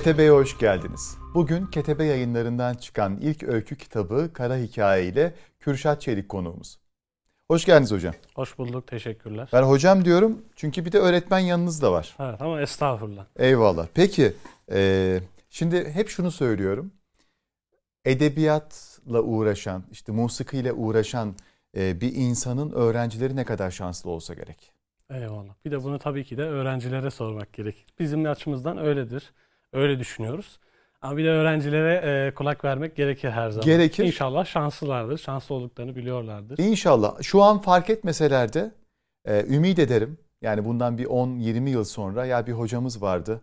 Ketebe'ye hoş geldiniz. Bugün Ketebe yayınlarından çıkan ilk öykü kitabı Kara Hikaye ile Kürşat Çelik konuğumuz. Hoş geldiniz hocam. Hoş bulduk, teşekkürler. Ben hocam diyorum çünkü bir de öğretmen yanınızda var. Evet ama estağfurullah. Eyvallah. Peki, e, şimdi hep şunu söylüyorum. Edebiyatla uğraşan, işte musikiyle uğraşan e, bir insanın öğrencileri ne kadar şanslı olsa gerek. Eyvallah. Bir de bunu tabii ki de öğrencilere sormak gerekir. Bizim açımızdan öyledir. Öyle düşünüyoruz. Ama bir de öğrencilere e, kulak vermek gerekir her zaman. Gerekir. İnşallah şanslılardır. Şanslı olduklarını biliyorlardır. İnşallah. Şu an fark etmeseler de e, ümit ederim. Yani bundan bir 10-20 yıl sonra ya bir hocamız vardı.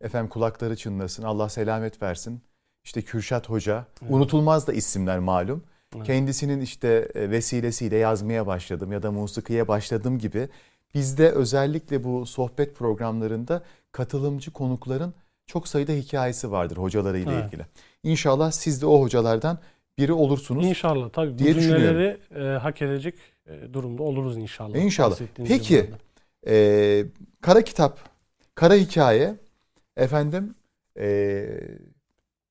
Efendim kulakları çınlasın. Allah selamet versin. İşte Kürşat Hoca. Evet. Unutulmaz da isimler malum. Evet. Kendisinin işte e, vesilesiyle yazmaya başladım ya da musikiye başladım gibi. Bizde özellikle bu sohbet programlarında katılımcı konukların çok sayıda hikayesi vardır hocalarıyla Evet. ilgili. İnşallah siz de o hocalardan biri olursunuz. İnşallah tabii bu diye cümleleri e, hak edecek e, durumda oluruz inşallah. İnşallah. Bahsettiğiniz Peki. Ee, kara kitap, kara hikaye, efendim ee,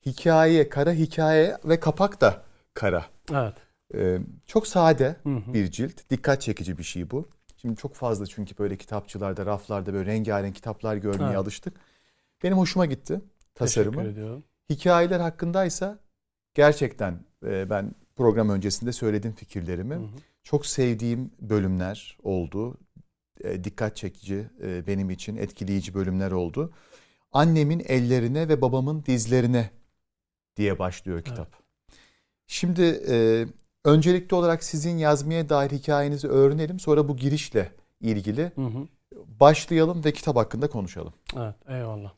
hikaye, kara hikaye ve kapak da kara. Evet. Ee, çok sade Hı hı. bir cilt. Dikkat çekici bir şey bu. Şimdi çok fazla çünkü böyle kitapçılarda, raflarda böyle rengarenk kitaplar görmeye Evet. alıştık. Benim hoşuma gitti tasarımı. Teşekkür ediyorum. Hikayeler hakkındaysa gerçekten e, ben program öncesinde söyledim fikirlerimi. Hı hı. Çok sevdiğim bölümler oldu. E, dikkat çekici e, benim için etkileyici bölümler oldu. Annemin ellerine ve babamın dizlerine diye başlıyor kitap. Şimdi e, öncelikli olarak sizin yazmaya dair hikayenizi öğrenelim. Sonra bu girişle ilgili Hı hı. başlayalım ve kitap hakkında konuşalım. Evet, eyvallah.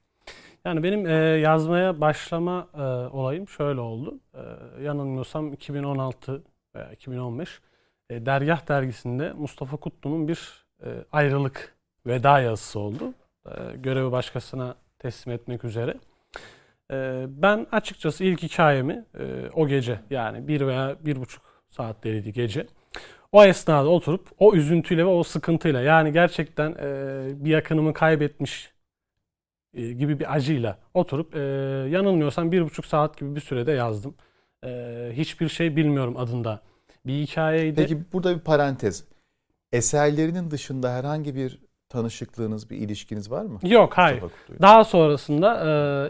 Yani benim e, yazmaya başlama e, olayım şöyle oldu. E, yanılmıyorsam 2016 veya 2015 e, Dergah dergisinde Mustafa Kutlu'nun bir e, ayrılık veda yazısı oldu. E, görevi başkasına teslim etmek üzere. E, ben açıkçası ilk hikayemi e, o gece yani bir veya bir buçuk saatleriydi gece. O esnada oturup o üzüntüyle ve o sıkıntıyla yani gerçekten e, bir yakınımı kaybetmiş e, gibi bir acıyla oturup e, yanılmıyorsam bir buçuk saat gibi bir sürede yazdım. E, hiçbir şey bilmiyorum adında. Bir hikayeydi. Peki burada bir parantez. Eserlerinin dışında herhangi bir tanışıklığınız, bir ilişkiniz var mı? Yok hayır. Daha sonrasında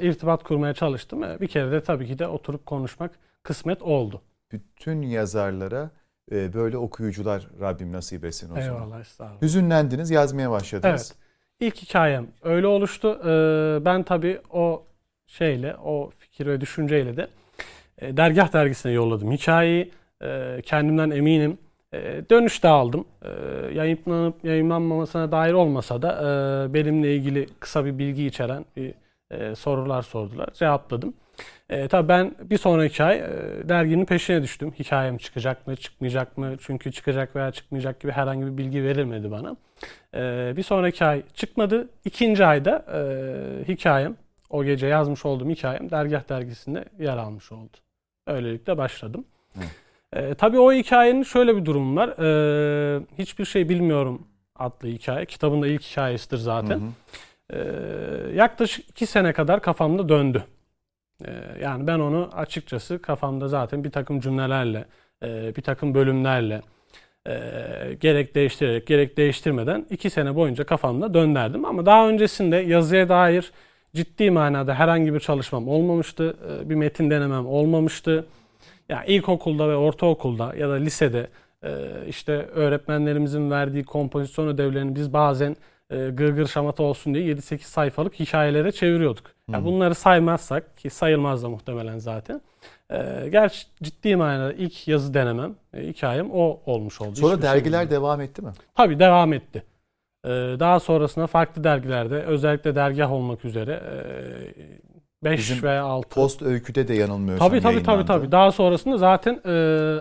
e, irtibat kurmaya çalıştım. E, bir kere de tabii ki de oturup konuşmak kısmet oldu. Bütün yazarlara e, böyle okuyucular Rabbim nasip etsin o zaman. Eyvallah estağfurullah. Hüzünlendiniz, yazmaya başladınız. Evet. İlk hikayem öyle oluştu. Ee, ben tabii o şeyle, o fikir ve düşünceyle de e, Dergah dergisine yolladım hikayeyi. E, kendimden eminim. E, dönüş de aldım. Yayınlanıp yayınlanmamasına dair olmasa da e, benimle ilgili kısa bir bilgi içeren bir e, sorular sordular. Cevapladım. E, tabii ben bir sonraki ay e, derginin peşine düştüm. Hikayem çıkacak mı, çıkmayacak mı? Çünkü çıkacak veya çıkmayacak gibi herhangi bir bilgi verilmedi bana. Ee, bir sonraki ay çıkmadı. İkinci ayda e, hikayem, o gece yazmış olduğum hikayem Dergah dergisinde yer almış oldu. Öylelikle başladım. Hı. Ee, tabii o hikayenin şöyle bir durumu var. Ee, Hiçbir şey bilmiyorum adlı hikaye. Kitabın da ilk hikayesidir zaten. Hı hı. Ee, yaklaşık iki sene kadar kafamda döndü. Ee, yani ben onu açıkçası kafamda zaten bir takım cümlelerle, e, bir takım bölümlerle e, gerek değiştirerek gerek değiştirmeden iki sene boyunca kafamda döndürdüm. Ama daha öncesinde yazıya dair ciddi manada herhangi bir çalışmam olmamıştı. E, bir metin denemem olmamıştı. Yani ilkokulda ve ortaokulda ya da lisede işte öğretmenlerimizin verdiği kompozisyon ödevlerini biz bazen e, gırgır şamata olsun diye 7-8 sayfalık hikayelere çeviriyorduk. Yani bunları saymazsak ki sayılmaz da muhtemelen zaten. E, gerçi ciddi manada ilk yazı denemem, e, hikayem o olmuş oldu. Sonra Hiçbir şey dergiler bilmiyorum. devam etti mi? Tabii devam etti. E, daha sonrasında farklı dergilerde özellikle dergah olmak üzere 5 Bizim veya 6 Post öyküde de yanılmıyorsam Tabii tabii tabii tabii. Daha sonrasında zaten e,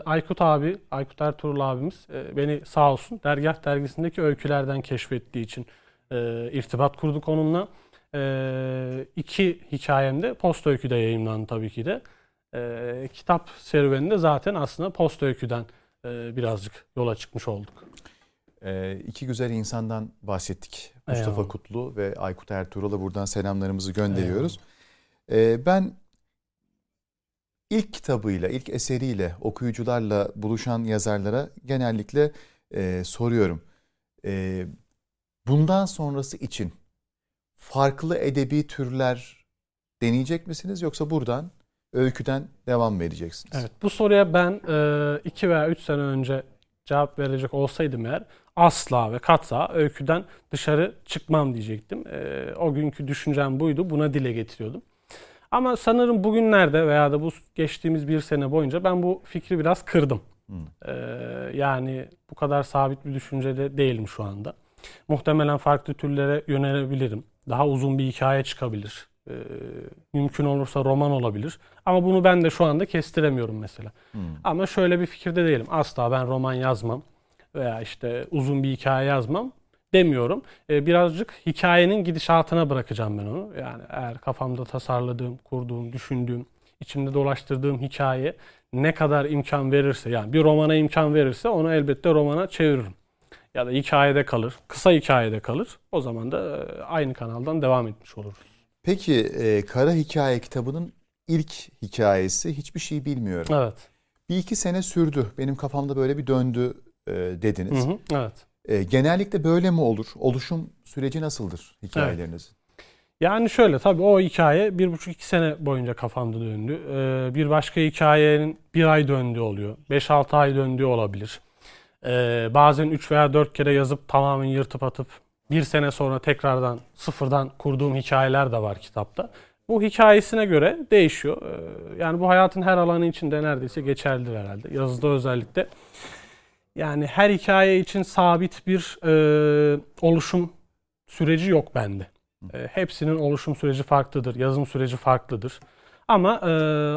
Aykut abi, Aykut Ertuğrul abimiz e, beni sağ olsun Dergah dergisindeki öykülerden keşfettiği için e, irtibat kurduk onunla. E, iki hikayem de Post Öykü'de yayınlandı tabii ki de. E, kitap serüveninde zaten aslında Post Öykü'den e, birazcık yola çıkmış olduk. Ee, iki güzel insandan bahsettik. Mustafa Eyvallah. Kutlu ve Aykut Ertuğrul'a buradan selamlarımızı gönderiyoruz. E, ben ilk kitabıyla, ilk eseriyle okuyucularla buluşan yazarlara genellikle e, soruyorum. E, bundan sonrası için farklı edebi türler deneyecek misiniz yoksa buradan öyküden devam mı edeceksiniz? Evet bu soruya ben 2 e, veya 3 sene önce cevap verecek olsaydım eğer asla ve katsa öyküden dışarı çıkmam diyecektim. E, o günkü düşüncem buydu. Buna dile getiriyordum. Ama sanırım bugünlerde veya da bu geçtiğimiz bir sene boyunca ben bu fikri biraz kırdım. Hmm. Ee, yani bu kadar sabit bir düşüncede değilim şu anda. Muhtemelen farklı türlere yönelebilirim. Daha uzun bir hikaye çıkabilir. Ee, mümkün olursa roman olabilir. Ama bunu ben de şu anda kestiremiyorum mesela. Hmm. Ama şöyle bir fikirde değilim. Asla ben roman yazmam veya işte uzun bir hikaye yazmam demiyorum. Ee, birazcık hikayenin gidişatına bırakacağım ben onu. Yani eğer kafamda tasarladığım, kurduğum, düşündüğüm, içimde dolaştırdığım hikaye ne kadar imkan verirse yani bir romana imkan verirse onu elbette romana çeviririm. Ya da hikayede kalır, kısa hikayede kalır. O zaman da e, aynı kanaldan devam etmiş oluruz. Peki e, Kara Hikaye kitabının ilk hikayesi hiçbir şey bilmiyorum. Evet. Bir iki sene sürdü. Benim kafamda böyle bir döndü e, dediniz. Hı hı, evet. E, genellikle böyle mi olur? Oluşum süreci nasıldır hikayelerinizin? Evet. Yani şöyle tabii o hikaye bir buçuk iki sene boyunca kafamda döndü. Ee, bir başka hikayenin bir ay döndüğü oluyor. Beş altı ay döndüğü olabilir. Ee, bazen üç veya dört kere yazıp tamamen yırtıp atıp bir sene sonra tekrardan sıfırdan kurduğum hikayeler de var kitapta. Bu hikayesine göre değişiyor. Yani bu hayatın her alanı içinde neredeyse geçerlidir herhalde. Yazıda özellikle. Yani her hikaye için sabit bir e, oluşum süreci yok bende. E, hepsinin oluşum süreci farklıdır, yazım süreci farklıdır. Ama e,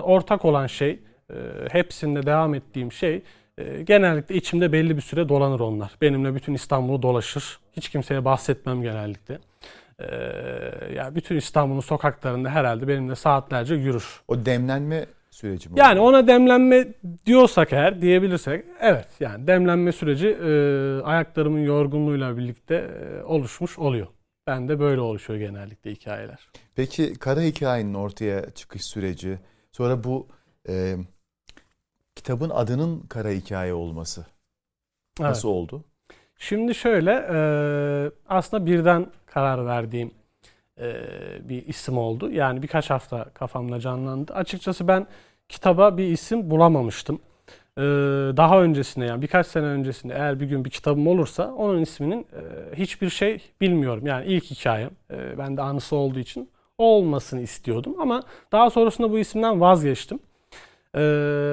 ortak olan şey, e, hepsinde devam ettiğim şey, e, genellikle içimde belli bir süre dolanır onlar. Benimle bütün İstanbul'u dolaşır. Hiç kimseye bahsetmem genellikle. E, yani bütün İstanbul'un sokaklarında herhalde benimle saatlerce yürür. O demlenme süreci mi? Yani ona demlenme diyorsak eğer diyebilirsek evet yani demlenme süreci e, ayaklarımın yorgunluğuyla birlikte e, oluşmuş oluyor. Ben de böyle oluşuyor genellikle hikayeler. Peki kara hikayenin ortaya çıkış süreci sonra bu e, kitabın adının kara hikaye olması nasıl evet. oldu? Şimdi şöyle e, aslında birden karar verdiğim bir isim oldu. Yani birkaç hafta kafamda canlandı. Açıkçası ben kitaba bir isim bulamamıştım. Ee, daha öncesinde yani birkaç sene öncesinde eğer bir gün bir kitabım olursa onun isminin e, hiçbir şey bilmiyorum. Yani ilk hikayem e, ben de anısı olduğu için olmasını istiyordum ama daha sonrasında bu isimden vazgeçtim. E,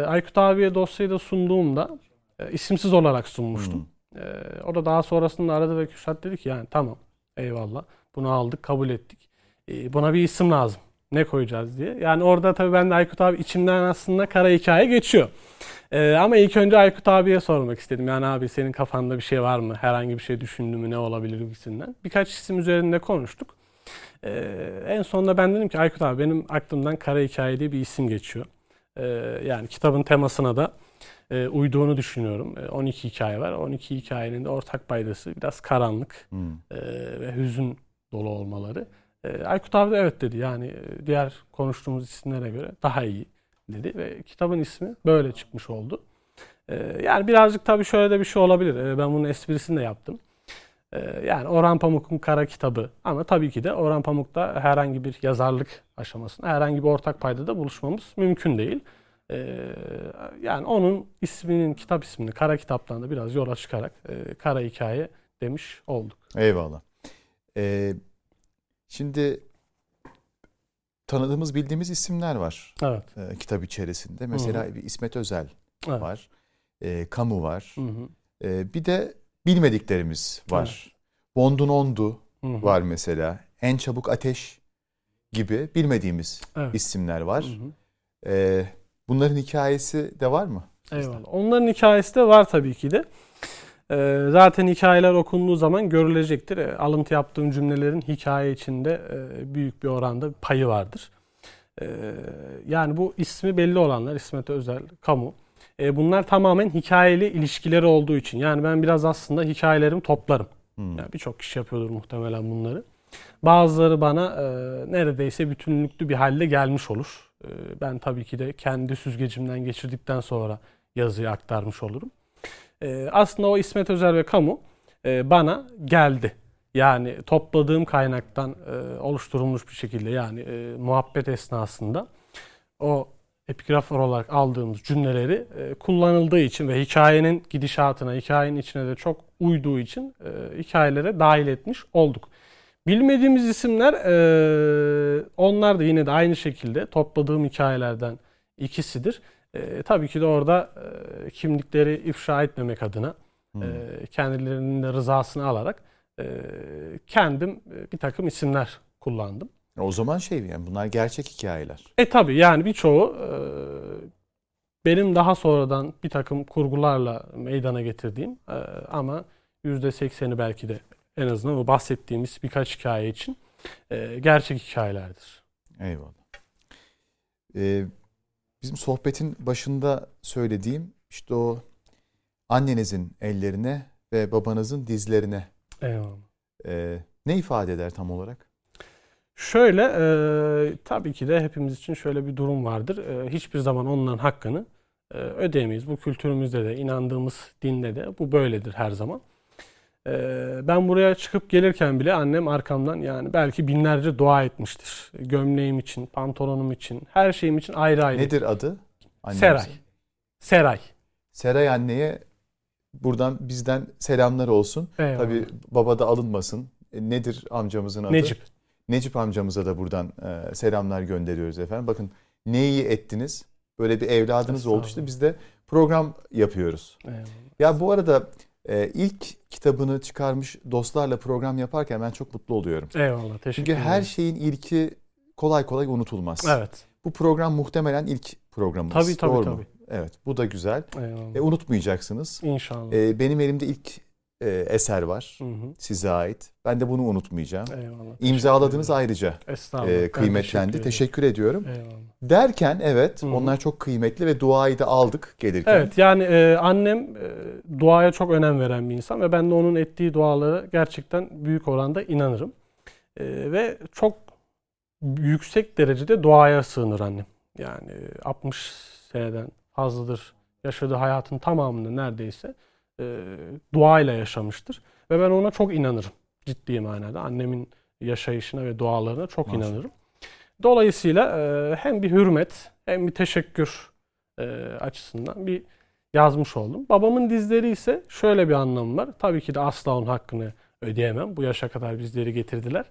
Aykut abiye dosyayı da sunduğumda e, isimsiz olarak sunmuştum. Hmm. E, o da daha sonrasında aradı ve Kürşat dedi ki yani tamam eyvallah bunu aldık kabul ettik. E, buna bir isim lazım ne koyacağız diye. Yani orada tabii ben de Aykut abi içimden aslında kara hikaye geçiyor. Ee, ama ilk önce Aykut abiye sormak istedim. Yani abi senin kafanda bir şey var mı? Herhangi bir şey düşündün mü? Ne olabilir gibisinden. Birkaç isim üzerinde konuştuk. Ee, en sonunda ben dedim ki Aykut abi benim aklımdan kara hikaye diye bir isim geçiyor. Ee, yani kitabın temasına da e, uyduğunu düşünüyorum. E, 12 hikaye var. 12 hikayenin de ortak paydası biraz karanlık hmm. e, ve hüzün dolu olmaları. E, Aykut abi de evet dedi. Yani e, diğer konuştuğumuz isimlere göre daha iyi dedi ve kitabın ismi böyle çıkmış oldu. E, yani birazcık tabii şöyle de bir şey olabilir. E, ben bunun esprisini de yaptım. Yani Orhan Pamuk'un kara kitabı ama tabii ki de Orhan Pamuk'ta herhangi bir yazarlık aşamasında herhangi bir ortak payda da buluşmamız mümkün değil. Yani onun isminin, kitap ismini Kara Kitap'tan da biraz yola çıkarak Kara Hikaye demiş olduk. Eyvallah. Ee, Şimdi tanıdığımız bildiğimiz isimler var. Evet. E, kitap içerisinde. Mesela Hı-hı. bir İsmet Özel evet. var. E, Kamu var. E, bir de bilmediklerimiz var. Evet. Bondun Ondu Hı-hı. var mesela. En Çabuk Ateş gibi bilmediğimiz evet. isimler var. E, bunların hikayesi de var mı? Eyvallah. Onların hikayesi de var tabii ki de. Ee, zaten hikayeler okunduğu zaman görülecektir. E, alıntı yaptığım cümlelerin hikaye içinde e, büyük bir oranda payı vardır. E, yani bu ismi belli olanlar İsmet Özel, Kamu. E, bunlar tamamen hikayeli ilişkileri olduğu için. Yani ben biraz aslında hikayelerimi toplarım. Hmm. Yani birçok kişi yapıyordur muhtemelen bunları. Bazıları bana e, neredeyse bütünlüklü bir halde gelmiş olur. E, ben tabii ki de kendi süzgecimden geçirdikten sonra yazıyı aktarmış olurum. E, aslında o İsmet Özel ve Kamu e, bana geldi. Yani topladığım kaynaktan e, oluşturulmuş bir şekilde yani e, muhabbet esnasında o epigraf olarak aldığımız cümleleri e, kullanıldığı için ve hikayenin gidişatına, hikayenin içine de çok uyduğu için e, hikayelere dahil etmiş olduk. Bilmediğimiz isimler e, onlar da yine de aynı şekilde topladığım hikayelerden ikisidir. E, tabii ki de orada e, kimlikleri ifşa etmemek adına hmm. e, kendilerinin de rızasını alarak e, kendim e, bir takım isimler kullandım. O zaman şey yani bunlar gerçek hikayeler. E tabi yani birçoğu e, benim daha sonradan bir takım kurgularla meydana getirdiğim e, ama %80'i belki de en azından o bahsettiğimiz birkaç hikaye için e, gerçek hikayelerdir. Eyvallah. Ee, bizim sohbetin başında söylediğim işte o annenizin ellerine ve babanızın dizlerine. Eyvallah. Ee, ne ifade eder tam olarak? Şöyle e, tabii ki de hepimiz için şöyle bir durum vardır. E, hiçbir zaman onların hakkını e, ödeyemeyiz. Bu kültürümüzde de inandığımız dinde de bu böyledir her zaman. E, ben buraya çıkıp gelirken bile annem arkamdan yani belki binlerce dua etmiştir. Gömleğim için, pantolonum için, her şeyim için ayrı ayrı. Nedir adı? Annemize? Seray. Seray. Seray anneye buradan bizden selamlar olsun. Eyvallah. Tabii baba da alınmasın. E, nedir amcamızın adı? Necip. Necip amcamıza da buradan e, selamlar gönderiyoruz efendim. Bakın ne iyi ettiniz. Böyle bir evladınız oldu işte biz de program yapıyoruz. Eyvallah. Ya bu arada e, ilk kitabını çıkarmış dostlarla program yaparken ben çok mutlu oluyorum. Eyvallah teşekkür Çünkü her şeyin ilki kolay kolay unutulmaz. Evet. Bu program muhtemelen ilk programımız. Tabii tabii Doğru tabii. Mu? Evet bu da güzel. Eyvallah. E, unutmayacaksınız. İnşallah. E, benim elimde ilk e, eser var hı hı. size ait. Ben de bunu unutmayacağım. Eyvallah. İmzaladığınız ayrıca e, kıymetlendi. Teşekkür, teşekkür ediyorum. Eyvallah. Derken evet hı hı. onlar çok kıymetli ve duayı da aldık gelirken. Evet yani e, annem e, duaya çok önem veren bir insan ve ben de onun ettiği dualara gerçekten büyük oranda inanırım. E, ve çok yüksek derecede duaya sığınır annem. Yani 60 seneden fazladır yaşadığı hayatın tamamını neredeyse e, duayla yaşamıştır. Ve ben ona çok inanırım ciddi manada. Annemin yaşayışına ve dualarına çok Maşallah. inanırım. Dolayısıyla e, hem bir hürmet hem bir teşekkür e, açısından bir yazmış oldum. Babamın dizleri ise şöyle bir anlamı var. Tabii ki de asla onun hakkını ödeyemem. Bu yaşa kadar bizleri getirdiler.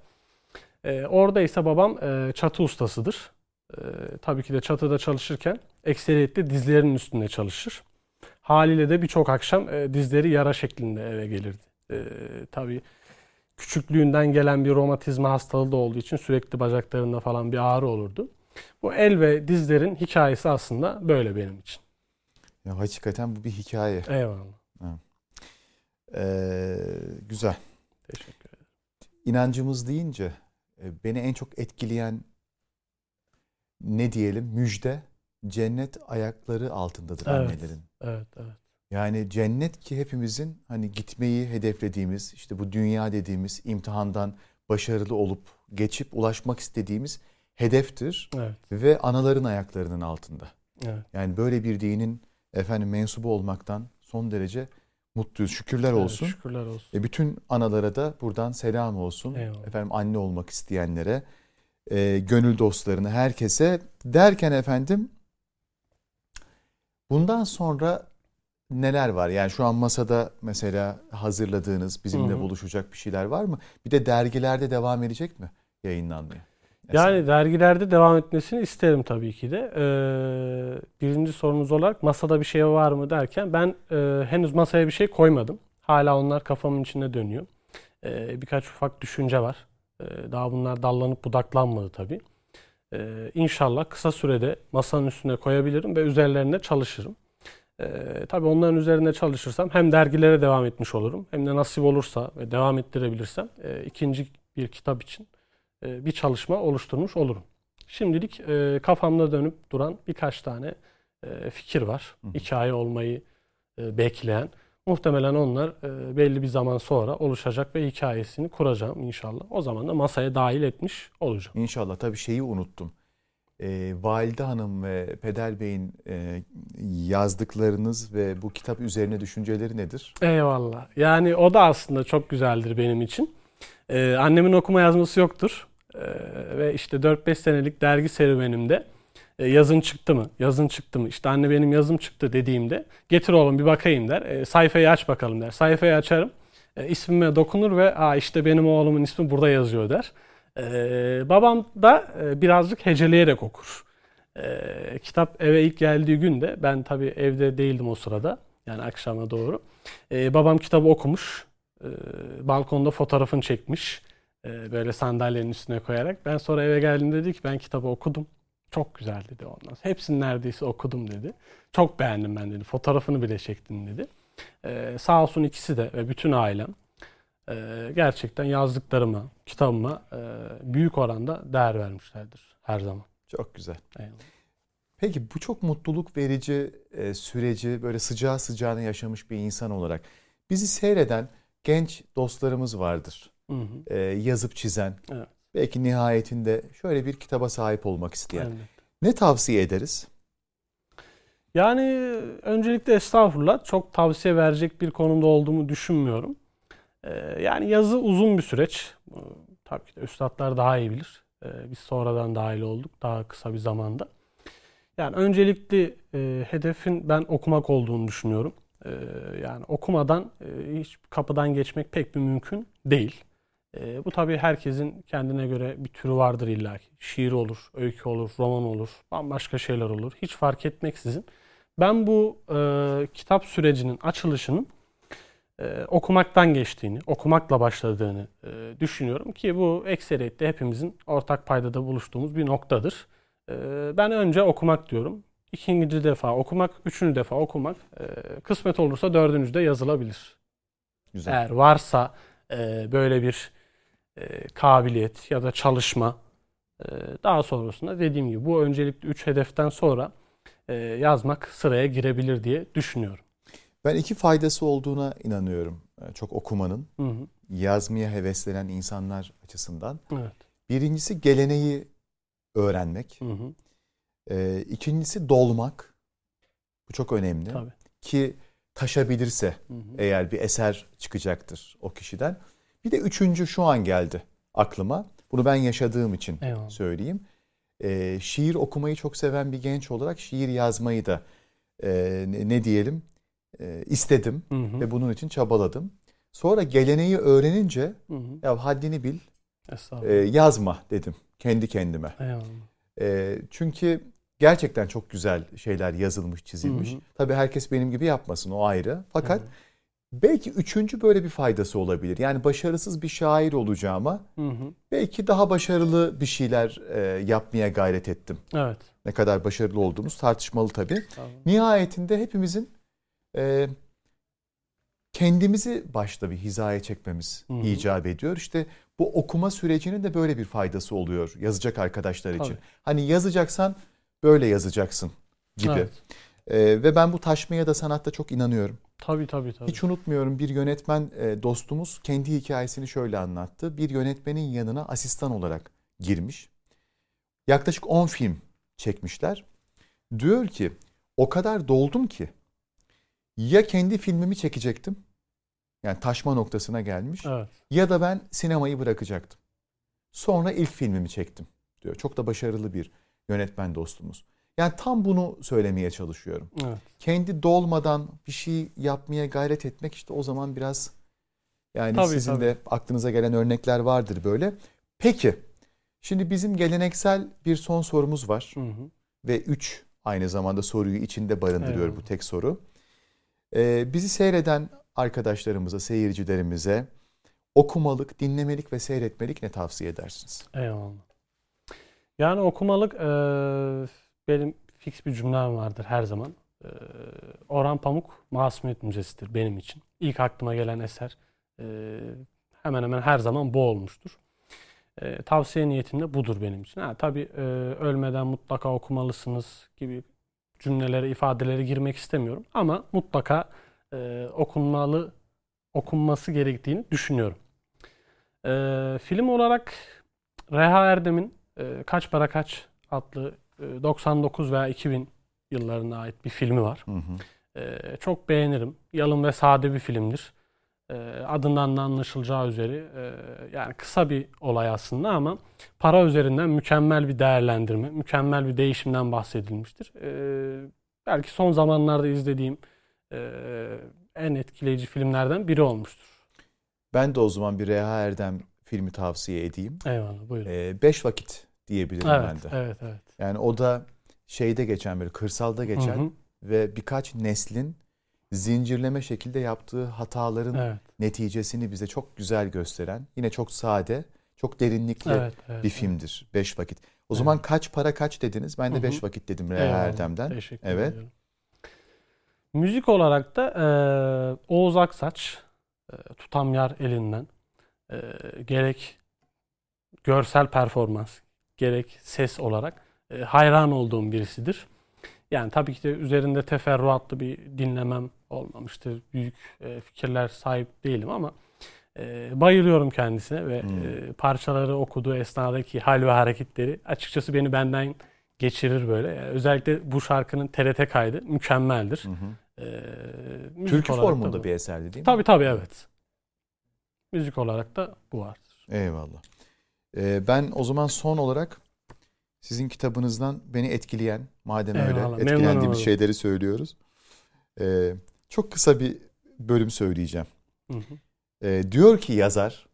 E, orada ise babam e, çatı ustasıdır. E, tabii ki de çatıda çalışırken ekseriyetle dizlerinin üstünde çalışır. Haliyle de birçok akşam e, dizleri yara şeklinde eve gelirdi. E, tabii küçüklüğünden gelen bir romatizma hastalığı da olduğu için sürekli bacaklarında falan bir ağrı olurdu. Bu el ve dizlerin hikayesi aslında böyle benim için. Ya hakikaten bu bir hikaye. Eyvallah. Ha. Ee, güzel. Teşekkür ederim. İnancımız deyince e, beni en çok etkileyen ne diyelim müjde cennet ayakları altındadır evet, annelerin. Evet, evet. Yani cennet ki hepimizin hani gitmeyi hedeflediğimiz, işte bu dünya dediğimiz imtihandan başarılı olup geçip ulaşmak istediğimiz hedeftir. Evet. Ve anaların ayaklarının altında. Evet. Yani böyle bir dinin efendim mensubu olmaktan son derece mutluyuz. Şükürler olsun. Evet, şükürler olsun. E bütün analara da buradan selam olsun. Eyvallah. Efendim anne olmak isteyenlere, e, gönül dostlarına, herkese derken efendim Bundan sonra neler var? Yani şu an masada mesela hazırladığınız, bizimle Hı-hı. buluşacak bir şeyler var mı? Bir de dergilerde devam edecek mi yayınlanmaya? Mesela. Yani dergilerde devam etmesini isterim tabii ki de. Ee, birinci sorunuz olarak masada bir şey var mı derken ben e, henüz masaya bir şey koymadım. Hala onlar kafamın içinde dönüyor. Ee, birkaç ufak düşünce var. Ee, daha bunlar dallanıp budaklanmadı tabii. Ee, inşallah kısa sürede masanın üstüne koyabilirim ve üzerlerine çalışırım. Ee, tabii onların üzerinde çalışırsam hem dergilere devam etmiş olurum hem de nasip olursa ve devam ettirebilirsem e, ikinci bir kitap için e, bir çalışma oluşturmuş olurum. Şimdilik e, kafamda dönüp duran birkaç tane e, fikir var. Hı. Hikaye olmayı e, bekleyen. Muhtemelen onlar e, belli bir zaman sonra oluşacak ve hikayesini kuracağım inşallah. O zaman da masaya dahil etmiş olacağım. İnşallah. Tabii şeyi unuttum. Ee, Valide Hanım ve Peder Bey'in e, yazdıklarınız ve bu kitap üzerine düşünceleri nedir? Eyvallah. Yani o da aslında çok güzeldir benim için. Ee, annemin okuma yazması yoktur. Ee, ve işte 4-5 senelik dergi serüvenimde e, yazın çıktı mı? Yazın çıktı mı? İşte anne benim yazım çıktı dediğimde getir oğlum bir bakayım der. E, sayfayı aç bakalım der. Sayfayı açarım. E, ismime dokunur ve Aa, işte benim oğlumun ismi burada yazıyor der. E, babam da e, birazcık heceleyerek okur. E, kitap eve ilk geldiği günde ben tabii evde değildim o sırada. Yani akşama doğru. E, babam kitabı okumuş. E, balkonda fotoğrafını çekmiş. E, böyle sandalyenin üstüne koyarak. Ben sonra eve geldiğimde dedi ki ben kitabı okudum. Çok güzel dedi ondan sonra. Hepsini neredeyse okudum dedi. Çok beğendim ben dedi. Fotoğrafını bile çektim dedi. Ee, sağ olsun ikisi de ve bütün ailem e, gerçekten yazdıklarıma, kitabıma e, büyük oranda değer vermişlerdir her zaman. Çok güzel. Eyvallah. Peki bu çok mutluluk verici e, süreci böyle sıcağı sıcağına yaşamış bir insan olarak bizi seyreden genç dostlarımız vardır. Hı hı. E, yazıp çizen. Evet. Belki nihayetinde şöyle bir kitaba sahip olmak isteyen. Elbette. Ne tavsiye ederiz? Yani öncelikle estağfurullah çok tavsiye verecek bir konumda olduğumu düşünmüyorum. Ee, yani yazı uzun bir süreç. Ee, Tabii ki de üstadlar daha iyi bilir. Ee, Biz sonradan dahil olduk daha kısa bir zamanda. Yani öncelikli e, hedefin ben okumak olduğunu düşünüyorum. Ee, Yani okumadan e, hiç kapıdan geçmek pek bir mümkün değil. Ee, Bu tabii herkesin kendine göre bir türü vardır illaki. Şiir olur, öykü olur, roman olur, bambaşka şeyler olur. Hiç fark etmeksizin. Ben bu e, kitap sürecinin açılışının e, okumaktan geçtiğini, okumakla başladığını e, düşünüyorum ki bu ekseriyette hepimizin ortak paydada buluştuğumuz bir noktadır. E, ben önce okumak diyorum. İkinci defa okumak, üçüncü defa okumak, e, kısmet olursa dördüncü de yazılabilir. Güzel. Eğer varsa e, böyle bir e, kabiliyet ya da çalışma e, daha sonrasında dediğim gibi bu öncelikli üç hedeften sonra e, yazmak sıraya girebilir diye düşünüyorum. Ben iki faydası olduğuna inanıyorum. e, Çok okumanın Hı hı. yazmaya heveslenen insanlar açısından. Evet. Birincisi geleneği öğrenmek. Hı hı. E, İkincisi dolmak. Bu çok önemli. Tabii. Ki taşabilirse Hı hı. eğer bir eser çıkacaktır o kişiden. Bir de üçüncü şu an geldi aklıma. Bunu ben yaşadığım için Eyvallah. söyleyeyim. Ee, şiir okumayı çok seven bir genç olarak şiir yazmayı da e, ne, diyelim e, istedim Hı hı. ve bunun için çabaladım. Sonra geleneği öğrenince Hı hı. ya haddini bil e, yazma dedim kendi kendime. Eyvallah. E, çünkü gerçekten çok güzel şeyler yazılmış çizilmiş. Hı hı. Tabii herkes benim gibi yapmasın o ayrı. Fakat Evet. Belki üçüncü böyle bir faydası olabilir. Yani başarısız bir şair olacağıma Hı hı. belki daha başarılı bir şeyler e, yapmaya gayret ettim. Evet. Ne kadar başarılı olduğumuz tartışmalı tabii. Tamam. Nihayetinde hepimizin e, kendimizi başta bir hizaya çekmemiz Hı hı. icap ediyor. İşte bu okuma sürecinin de böyle bir faydası oluyor yazacak arkadaşlar için. Tabii. Hani yazacaksan böyle yazacaksın gibi. Evet. E, ve ben bu taşmaya da sanatta çok inanıyorum. Tabii tabii tabii. Hiç unutmuyorum bir yönetmen e, dostumuz kendi hikayesini şöyle anlattı. Bir yönetmenin yanına asistan olarak girmiş. Yaklaşık 10 film çekmişler. Diyor ki o kadar doldum ki ya kendi filmimi çekecektim. Yani taşma noktasına gelmiş. Evet. Ya da ben sinemayı bırakacaktım. Sonra ilk filmimi çektim diyor. Çok da başarılı bir yönetmen dostumuz. Yani tam bunu söylemeye çalışıyorum Evet. kendi dolmadan bir şey yapmaya gayret etmek işte o zaman biraz yani Tabii, sizin tabii. de aklınıza gelen örnekler vardır böyle. Peki şimdi bizim geleneksel bir son sorumuz var Hı hı. ve üç aynı zamanda soruyu içinde barındırıyor Eyvallah. bu tek soru. Ee, bizi seyreden arkadaşlarımıza, seyircilerimize okumalık, dinlemelik ve seyretmelik ne tavsiye edersiniz? Eyvallah. Yani okumalık e, benim fix bir cümlem vardır her zaman. E, Orhan Pamuk Masumiyet Müzesi'dir benim için. İlk aklıma gelen eser e, hemen hemen her zaman bu olmuştur. E, tavsiye niyetimde budur benim için. Ha, tabii e, ölmeden mutlaka okumalısınız gibi cümlelere, ifadelere girmek istemiyorum. Ama mutlaka e, okunmalı okunması gerektiğini düşünüyorum. E, film olarak Reha Erdem'in e, Kaç Para Kaç adlı 99 veya 2000 yıllarına ait bir filmi var. Hı hı. E, çok beğenirim. Yalın ve sade bir filmdir. E, adından da anlaşılacağı üzere e, yani kısa bir olay aslında ama para üzerinden mükemmel bir değerlendirme, mükemmel bir değişimden bahsedilmiştir. E, belki son zamanlarda izlediğim e, en etkileyici filmlerden biri olmuştur. Ben de o zaman bir Reha Erdem filmi tavsiye edeyim. Eyvallah buyurun. Ee, beş vakit diyebilirim evet, ben de. evet, evet. Yani o da şeyde geçen böyle kırsalda geçen Hı hı, ve birkaç neslin zincirleme şekilde yaptığı hataların evet, neticesini bize çok güzel gösteren, yine çok sade, çok derinlikli evet, evet, bir evet. filmdir. Beş vakit. O Evet. zaman kaç para kaç dediniz? Ben de Hı hı. beş vakit dedim Reha Eyvallah, Erdem'den. Teşekkür Evet. ediyorum. Müzik olarak da e, Oğuz Aksaç, e, Tutam Yar elinden e, gerek görsel performans, gerek ses olarak e, hayran olduğum birisidir. Yani tabii ki de üzerinde teferruatlı bir dinlemem olmamıştır. Büyük e, fikirler sahip değilim ama e, bayılıyorum kendisine ve Hmm. e, parçaları okuduğu esnadaki hal ve hareketleri açıkçası beni benden geçirir böyle. Yani özellikle bu şarkının TRT kaydı mükemmeldir. Hı hı. Ee, müzik Türkü formunda bir eserdi değil mi? Tabii tabii evet. Müzik olarak da bu vardır. Eyvallah. Ee, ben o zaman son olarak sizin kitabınızdan beni etkileyen, madem öyle Eyvallah, memnun etkilendiğimiz şeyleri söylüyoruz. Ee, çok kısa bir bölüm söyleyeceğim. Hı hı. Ee, diyor ki yazar,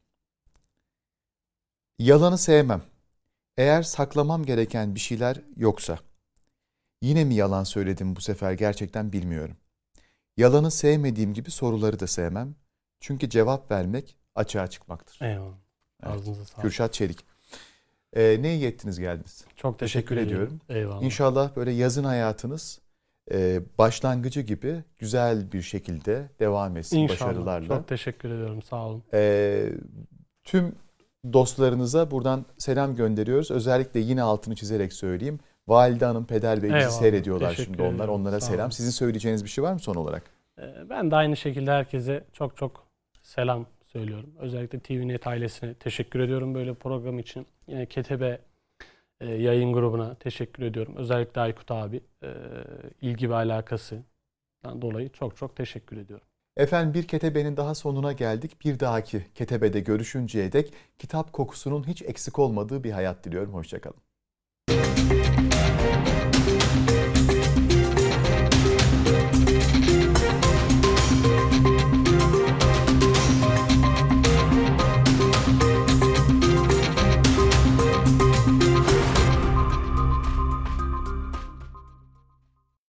yalanı sevmem. Eğer saklamam gereken bir şeyler yoksa, yine mi yalan söyledim bu sefer gerçekten bilmiyorum. Yalanı sevmediğim gibi soruları da sevmem. Çünkü cevap vermek açığa çıkmaktır. Eyvallah. Evet. Ağzınıza sağlık. Kürşat Çelik. Ee, ne iyi ettiniz geldiniz. Çok teşekkür, teşekkür ediyorum. Eyvallah. İnşallah böyle yazın hayatınız e, başlangıcı gibi güzel bir şekilde devam etsin İnşallah. başarılarla. Çok teşekkür ediyorum. Sağ olun. Ee, tüm dostlarınıza buradan selam gönderiyoruz. Özellikle yine altını çizerek söyleyeyim. Valide Hanım, Peder Bey bizi Eyvallah. seyrediyorlar Teşekkür şimdi onlar. Onlara Sağ selam. olun. Sizin söyleyeceğiniz bir şey var mı son olarak? Ee, Ben de aynı şekilde herkese çok çok selam söylüyorum. Özellikle TVNet ailesine teşekkür ediyorum böyle program için. Yine Ketebe e, yayın grubuna teşekkür ediyorum. Özellikle Aykut abi e, ilgi ve alakasından dolayı çok çok teşekkür ediyorum. Efendim bir ketebenin daha sonuna geldik. Bir dahaki ketebede görüşünceye dek kitap kokusunun hiç eksik olmadığı bir hayat diliyorum. Hoşçakalın.